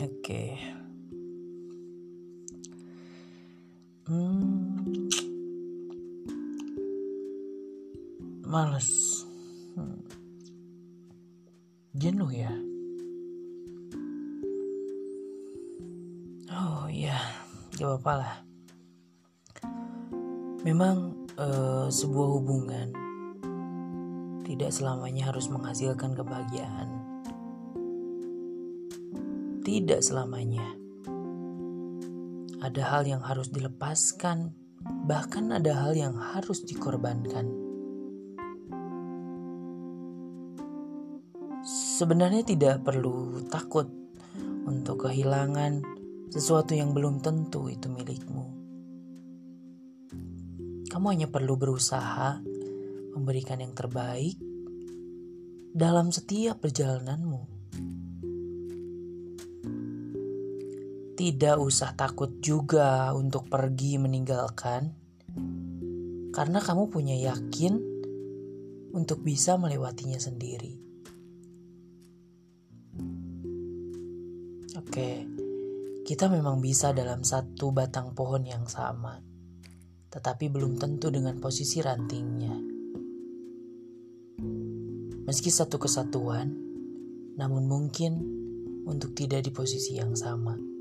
Oke. Okay. Hmm. Males. Hmm. Jenuh ya. Oh iya, gak apa-apa lah. Memang uh, sebuah hubungan tidak selamanya harus menghasilkan kebahagiaan. Tidak selamanya ada hal yang harus dilepaskan, bahkan ada hal yang harus dikorbankan. Sebenarnya tidak perlu takut untuk kehilangan sesuatu yang belum tentu itu milikmu. Kamu hanya perlu berusaha memberikan yang terbaik dalam setiap perjalananmu. Tidak usah takut juga untuk pergi meninggalkan, karena kamu punya yakin untuk bisa melewatinya sendiri. Oke, kita memang bisa dalam satu batang pohon yang sama, tetapi belum tentu dengan posisi rantingnya. Meski satu kesatuan, namun mungkin untuk tidak di posisi yang sama.